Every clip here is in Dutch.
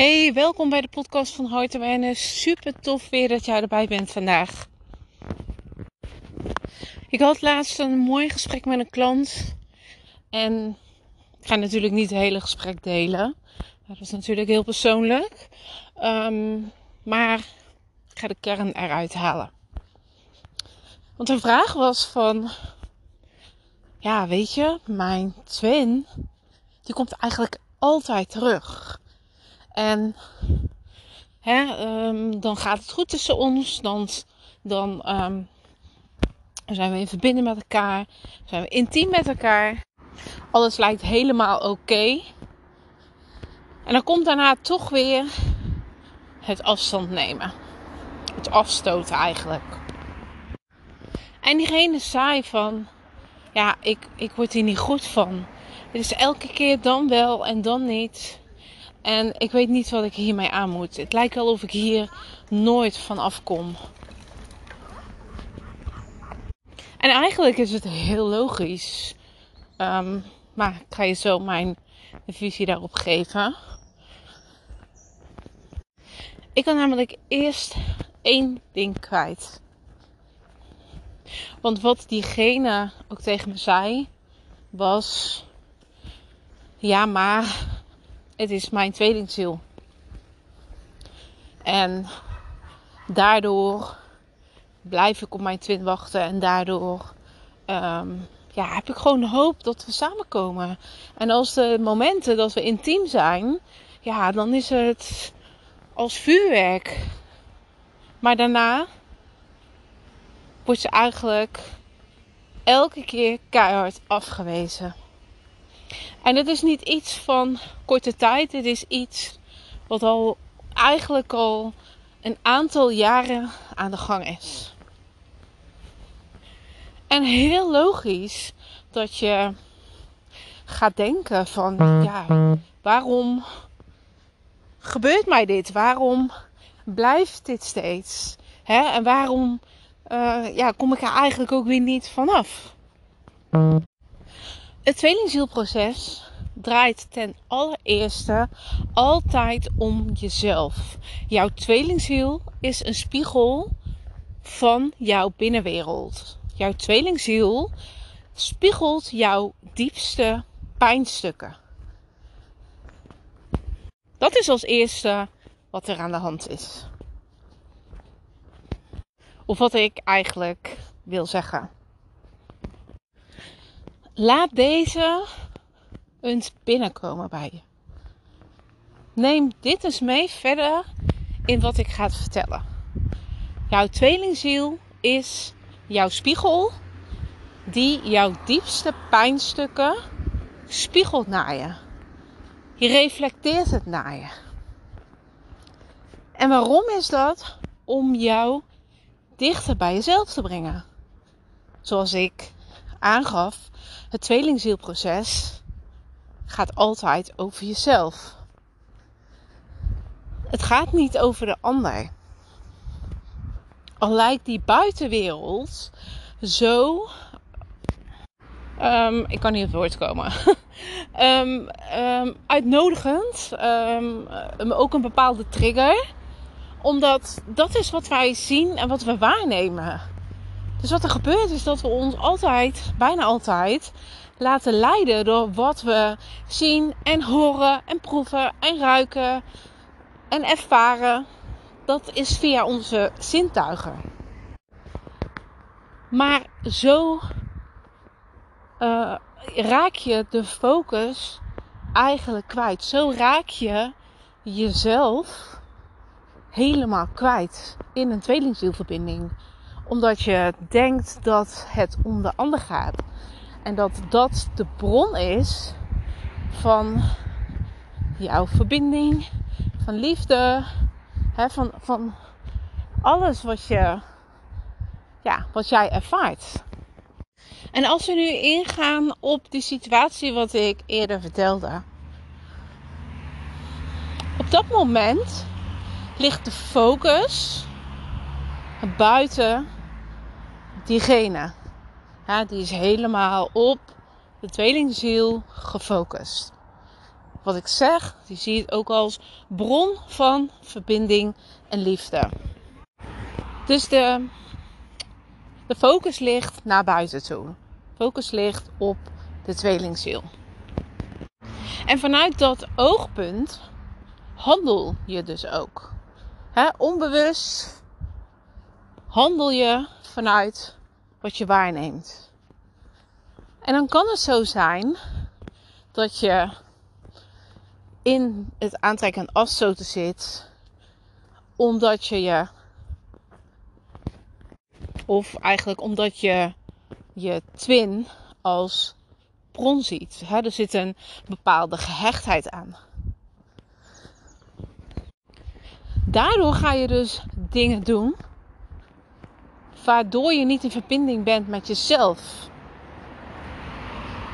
Hey, welkom bij de podcast van Heart Awareness. Super tof weer dat jij erbij bent vandaag. Ik had laatst een mooi gesprek met een klant. En ik ga natuurlijk niet het hele gesprek delen. Dat is natuurlijk heel persoonlijk. Ehm, maar ik ga de kern eruit halen. Want de vraag was van... Ja, weet je, mijn twin... Die komt eigenlijk altijd terug. En hè, um, dan gaat het goed tussen ons. Dan, dan um, zijn we in verbinding met elkaar. Zijn we intiem met elkaar. Alles lijkt helemaal oké. En dan komt daarna toch weer het afstand nemen. Het afstoten eigenlijk. En diegene zei van, ja, ik, ik word hier niet goed van. Het is elke keer dan wel en dan niet. En ik weet niet wat ik hiermee aan moet. Het lijkt wel of ik hier nooit van afkom. En eigenlijk is het heel logisch. Um, maar ik ga je zo mijn visie daarop geven. Ik kan namelijk eerst één ding kwijt. Want wat diegene ook tegen me zei, was: Ja, maar het is mijn tweelingziel. En daardoor blijf ik op mijn twin wachten. En daardoor um, ja, heb ik gewoon hoop dat we samenkomen. En als de momenten dat we intiem zijn, ja, dan is het als vuurwerk. Maar daarna wordt ze eigenlijk elke keer keihard afgewezen. En het is niet iets van korte tijd. Het is iets wat al eigenlijk al een aantal jaren aan de gang is. En heel logisch dat je gaat denken van ja, waarom gebeurt mij dit? Waarom blijft dit steeds? En waarom uh, ja, kom ik er eigenlijk ook weer niet vanaf? Het tweelingzielproces draait ten allereerste altijd om jezelf. Jouw tweelingziel is een spiegel van jouw binnenwereld. Jouw tweelingziel spiegelt jouw diepste pijnstukken. Dat is als eerste wat er aan de hand is. Of wat ik eigenlijk wil zeggen. Laat deze eens binnenkomen bij je. Neem dit eens mee verder in wat ik ga vertellen. Jouw tweelingziel is jouw spiegel die jouw diepste pijnstukken spiegelt naar je. Je reflecteert het naar je. En waarom is dat? Om jou dichter bij jezelf te brengen. Zoals ik aangaf, het tweelingzielproces gaat altijd over jezelf. Het gaat niet over de ander. Al lijkt die buitenwereld zo. Um, ik kan niet op het woord komen. um, um, uitnodigend. ook een bepaalde trigger. Omdat dat is wat wij zien en wat we waarnemen. Dus wat er gebeurt is dat we ons altijd, bijna altijd, laten leiden door wat we zien en horen en proeven en ruiken en ervaren. Dat is via onze zintuigen. Maar zo uh, raak je de focus eigenlijk kwijt. Zo raak je jezelf helemaal kwijt in een tweelingzielverbinding omdat je denkt dat het om de ander gaat. En dat dat de bron is van jouw verbinding, van liefde, hè, van, van alles wat, je, ja, wat jij ervaart. En als we nu ingaan op die situatie wat ik eerder vertelde. Op dat moment ligt de focus buiten diegene. Die is helemaal op de tweelingziel gefocust. wat ik zeg, je ziet het ook als bron van verbinding en liefde. Dus de, de focus ligt naar buiten toe. Focus ligt op de tweelingziel. En vanuit dat oogpunt handel je dus ook. onbewust handel je vanuit wat je waarneemt. En dan kan het zo zijn dat je in het aantrekken en afstoten zit, omdat je je, of eigenlijk omdat je je twin als bron ziet. er zit een bepaalde gehechtheid aan. Daardoor ga je dus dingen doen waardoor je niet in verbinding bent met jezelf.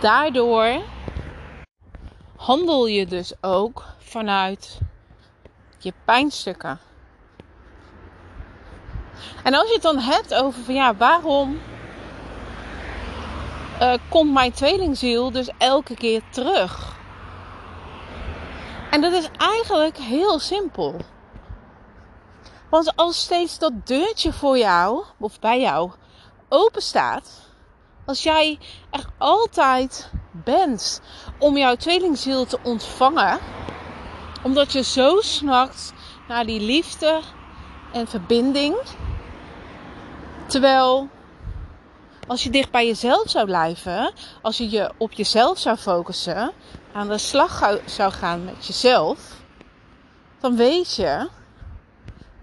Daardoor handel je dus ook vanuit je pijnstukken. En als je het dan hebt over van ja, waarom uh, komt mijn tweelingziel dus elke keer terug? En dat is eigenlijk heel simpel. Want als steeds dat deurtje voor jou of bij jou open staat, als jij er altijd bent om jouw tweelingziel te ontvangen, omdat je zo snakt naar die liefde en verbinding, terwijl als je dicht bij jezelf zou blijven, als je je op jezelf zou focussen, aan de slag zou gaan met jezelf, dan weet je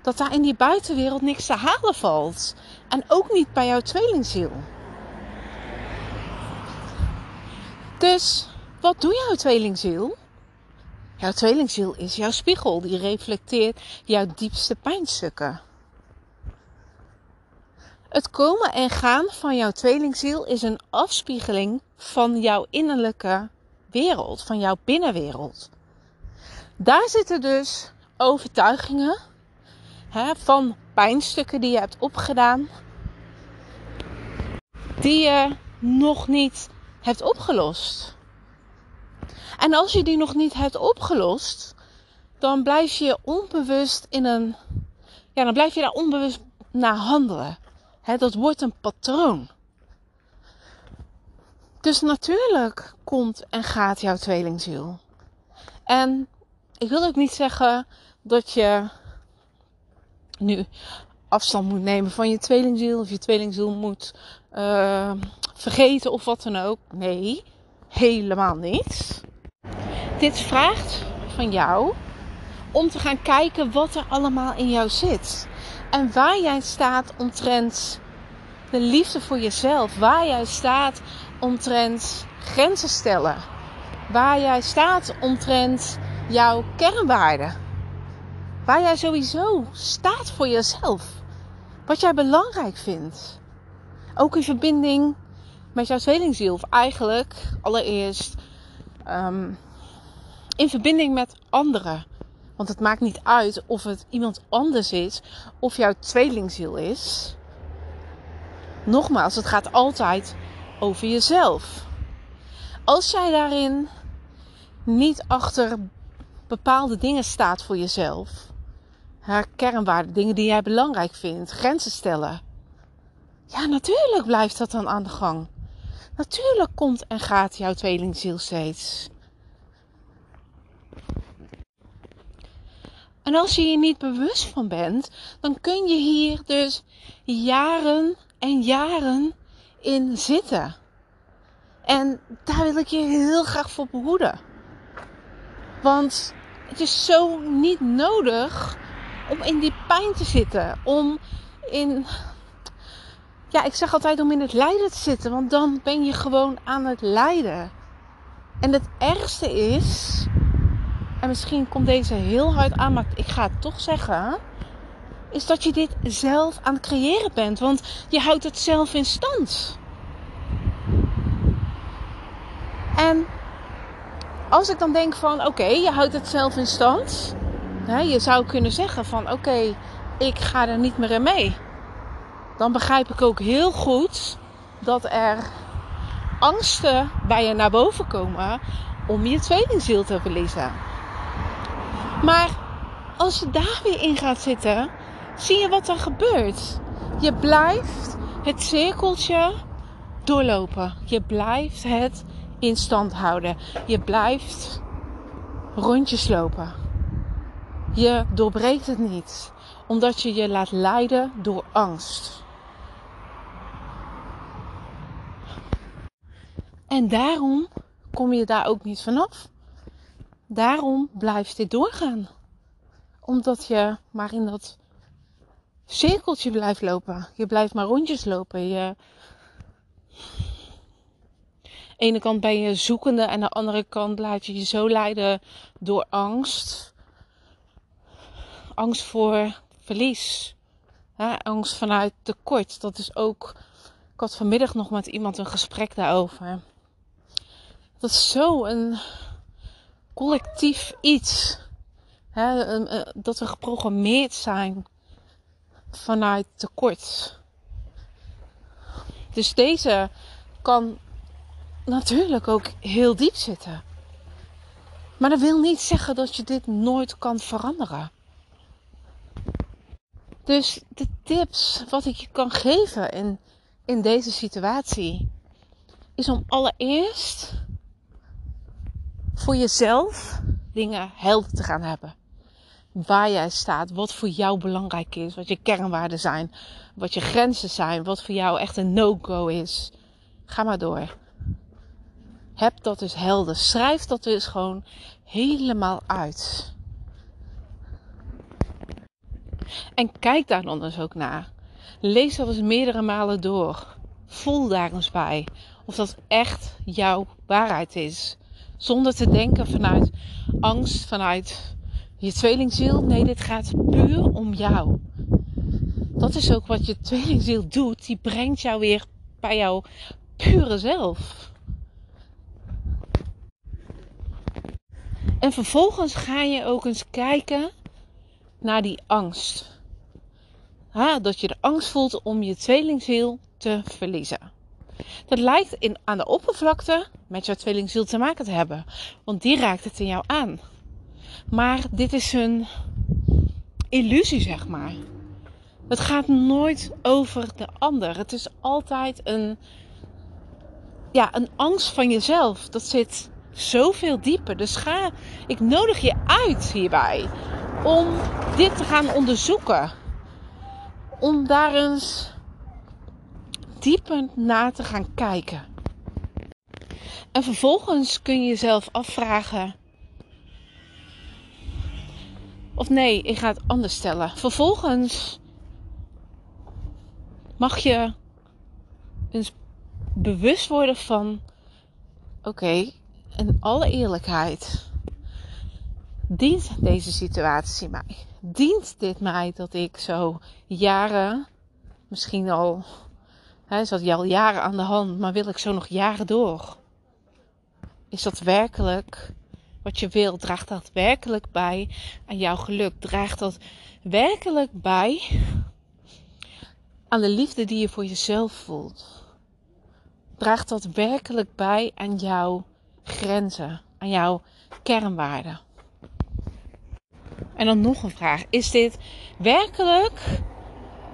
dat daar in die buitenwereld niks te halen valt. En ook niet bij jouw tweelingziel. Dus wat doet jouw tweelingziel? Jouw tweelingziel is jouw spiegel, die reflecteert jouw diepste pijnstukken. Het komen en gaan van jouw tweelingziel is een afspiegeling van jouw innerlijke wereld, van jouw binnenwereld. Daar zitten dus overtuigingen, van pijnstukken die je hebt opgedaan, die je nog niet hebt opgelost. En als je die nog niet hebt opgelost, dan blijf je onbewust in een. Ja, dan blijf je daar onbewust naar handelen. dat wordt een patroon. Dus natuurlijk komt en gaat jouw tweelingziel. En ik wil ook niet zeggen dat je nu afstand moet nemen van je tweelingziel. Of je tweelingziel moet uh, vergeten of wat dan ook. Nee, helemaal niet. Dit vraagt van jou om te gaan kijken wat er allemaal in jou zit. En waar jij staat omtrent de liefde voor jezelf. Waar jij staat omtrent grenzen stellen. Waar jij staat omtrent jouw kernwaarden. Waar jij sowieso staat voor jezelf. Wat jij belangrijk vindt. Ook in verbinding met jouw tweelingziel. Of eigenlijk allereerst ehm, in verbinding met anderen. Want het maakt niet uit of het iemand anders is of jouw tweelingziel is. Nogmaals, het gaat altijd over jezelf. Als jij daarin niet achter bepaalde dingen staat voor jezelf, haar kernwaarden, dingen die jij belangrijk vindt, grenzen stellen. Ja, natuurlijk blijft dat dan aan de gang. Natuurlijk komt en gaat jouw tweelingziel steeds. En als je hier niet bewust van bent, dan kun je hier dus jaren en jaren in zitten. En daar wil ik je heel graag voor behoeden. Want het is zo niet nodig om in die pijn te zitten. Om in. Ja, ik zeg altijd om in het lijden te zitten. Want dan ben je gewoon aan het lijden. En het ergste is. En misschien komt deze heel hard aan, maar ik ga het toch zeggen. Is dat je dit zelf aan het creëren bent. Want je houdt het zelf in stand. En als ik dan denk van oké, je houdt het zelf in stand. Je zou kunnen zeggen van oké, ik ga er niet meer in mee. Dan begrijp ik ook heel goed dat er angsten bij je naar boven komen. om je tweelingziel te verliezen. Maar als je daar weer in gaat zitten, zie je wat er gebeurt. Je blijft het cirkeltje doorlopen. Je blijft het in stand houden. Je blijft rondjes lopen. Je doorbreekt het niet, omdat je je laat leiden door angst. En daarom kom je daar ook niet vanaf. Daarom blijft dit doorgaan. Omdat je maar in dat cirkeltje blijft lopen. Je blijft maar rondjes lopen. Je... Aan de ene kant ben je zoekende en aan de andere kant laat je je zo leiden door angst. Angst voor verlies. angst vanuit tekort. Dat is ook. Ik had vanmiddag nog met iemand een gesprek daarover. Dat is zo een collectief iets. dat we geprogrammeerd zijn vanuit tekort. Dus deze kan natuurlijk ook heel diep zitten. Maar dat wil niet zeggen dat je dit nooit kan veranderen. Dus de tips wat ik je kan geven in, in deze situatie is om allereerst voor jezelf dingen helder te gaan hebben waar jij staat, wat voor jou belangrijk is, wat je kernwaarden zijn, wat je grenzen zijn, wat voor jou echt een no-go is. Ga maar door. Heb dat dus helder. Schrijf dat dus gewoon helemaal uit. En kijk daar dan dus ook naar. Lees dat eens meerdere malen door. Voel daar eens bij of dat echt jouw waarheid is. Zonder te denken vanuit angst, vanuit je tweelingziel. Nee, dit gaat puur om jou. Dat is ook wat je tweelingziel doet. Die brengt jou weer bij jouw pure zelf. En vervolgens ga je ook eens kijken naar die angst. Ha, dat je de angst voelt om je tweelingziel te verliezen. Dat lijkt in, aan de oppervlakte met jouw tweelingziel te maken te hebben. Want die raakt het in jou aan. Maar dit is een illusie, zeg maar. Het gaat nooit over de ander. Het is altijd een, ja, een angst van jezelf. Dat zit zoveel dieper. Dus ga, ik nodig je uit hierbij om dit te gaan onderzoeken. Om daar eens dieper naar te gaan kijken. En vervolgens kun je jezelf afvragen of nee, ik ga het anders stellen. Vervolgens mag je eens bewust worden van: oké, in alle eerlijkheid, dient deze situatie mij? Dient dit mij dat ik zo jaren, misschien al, hè, zat je al jaren aan de hand, maar wil ik zo nog jaren door? Is dat werkelijk wat je wil, draagt dat werkelijk bij aan jouw geluk? Draagt dat werkelijk bij aan de liefde die je voor jezelf voelt? Draagt dat werkelijk bij aan jouw grenzen, aan jouw kernwaarden? En dan nog een vraag: is dit werkelijk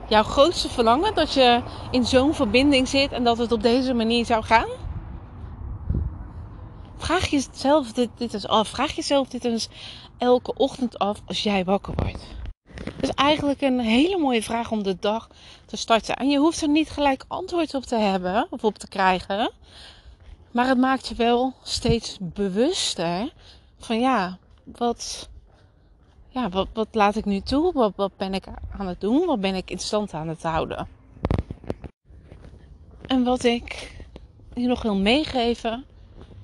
jouw grootste verlangen dat je in zo'n verbinding zit en dat het op deze manier zou gaan? Vraag jezelf dit, dit eens af. Vraag jezelf dit eens elke ochtend af als jij wakker wordt. Dat is eigenlijk een hele mooie vraag om de dag te starten. En je hoeft er niet gelijk antwoord op te hebben of op te krijgen. Maar het maakt je wel steeds bewuster van ja, wat, ja, wat, wat laat ik nu toe? Wat, wat ben ik aan het doen? Wat ben ik in stand aan het houden? En wat ik je nog wil meegeven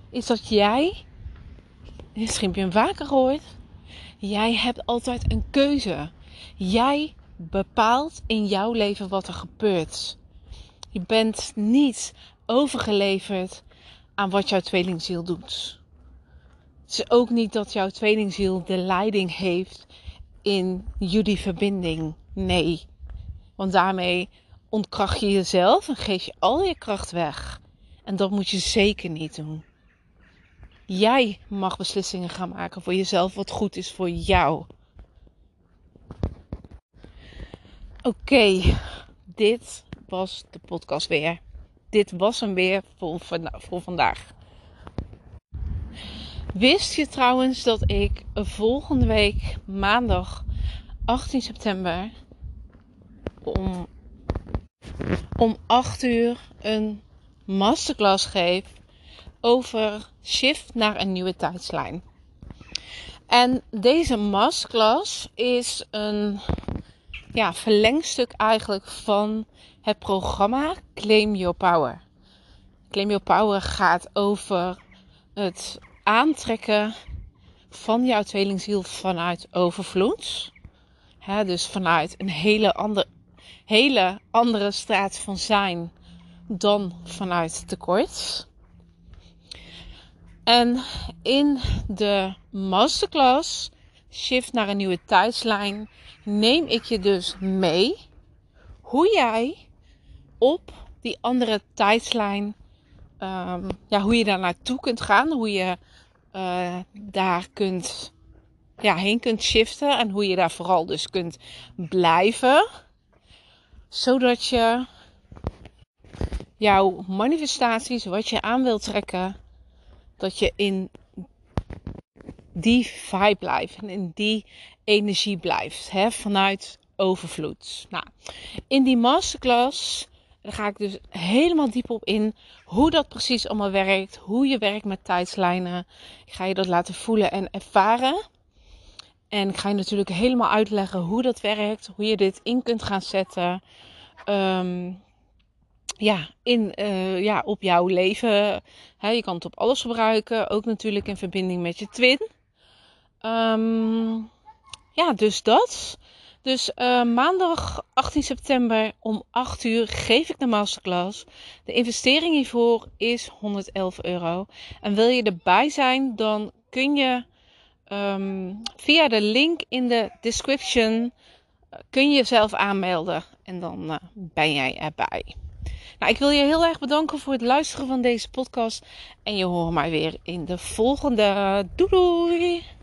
is dat jij, misschien heb je hem vaker gehoord, jij hebt altijd een keuze. Jij bepaalt in jouw leven wat er gebeurt. Je bent niet overgeleverd aan wat jouw tweelingziel doet. Het is ook niet dat jouw tweelingziel de leiding heeft in jullie verbinding. Nee. Want daarmee ontkracht je jezelf en geef je al je kracht weg. En dat moet je zeker niet doen. Jij mag beslissingen gaan maken voor jezelf wat goed is voor jou. Oké, dit was de podcast weer. Dit was hem weer voor, voor vandaag. Wist je trouwens dat ik volgende week maandag 18 september om, om 8 uur een masterclass geef over shift naar een nieuwe tijdslijn. En deze masterclass is een ja, verlengstuk eigenlijk van het programma Claim Your Power. Claim Your Power gaat over het aantrekken van jouw tweelingziel vanuit overvloed. dus vanuit een hele andere, hele andere staat van zijn dan vanuit tekort. En in de masterclass Shift naar een nieuwe tijdslijn neem ik je dus mee hoe jij op die andere tijdslijn, um, ja, hoe je daar naartoe kunt gaan, hoe je uh, daar kunt, ja, heen kunt shiften en hoe je daar vooral dus kunt blijven, zodat je jouw manifestaties, wat je aan wilt trekken, dat je in die vibe blijft en in die energie blijft, hè, vanuit overvloed. Nou, in die masterclass daar ga ik dus helemaal diep op in hoe dat precies allemaal werkt, hoe je werkt met tijdslijnen. Ik ga je dat laten voelen en ervaren. En ik ga je natuurlijk helemaal uitleggen hoe dat werkt, hoe je dit in kunt gaan zetten. Um, ja, in, uh, ja, op jouw leven. Je kan het op alles gebruiken. Ook natuurlijk in verbinding met je twin. Um, ja, dus dat. Dus uh, maandag 18 september om 8 uur geef ik de masterclass. De investering hiervoor is 111 euro. En wil je erbij zijn, dan kun je um, via de link in de description uh, kun je jezelf aanmelden. En dan uh, ben jij erbij. Nou, ik wil je heel erg bedanken voor het luisteren van deze podcast. En je hoort mij weer in de volgende. Doei doei!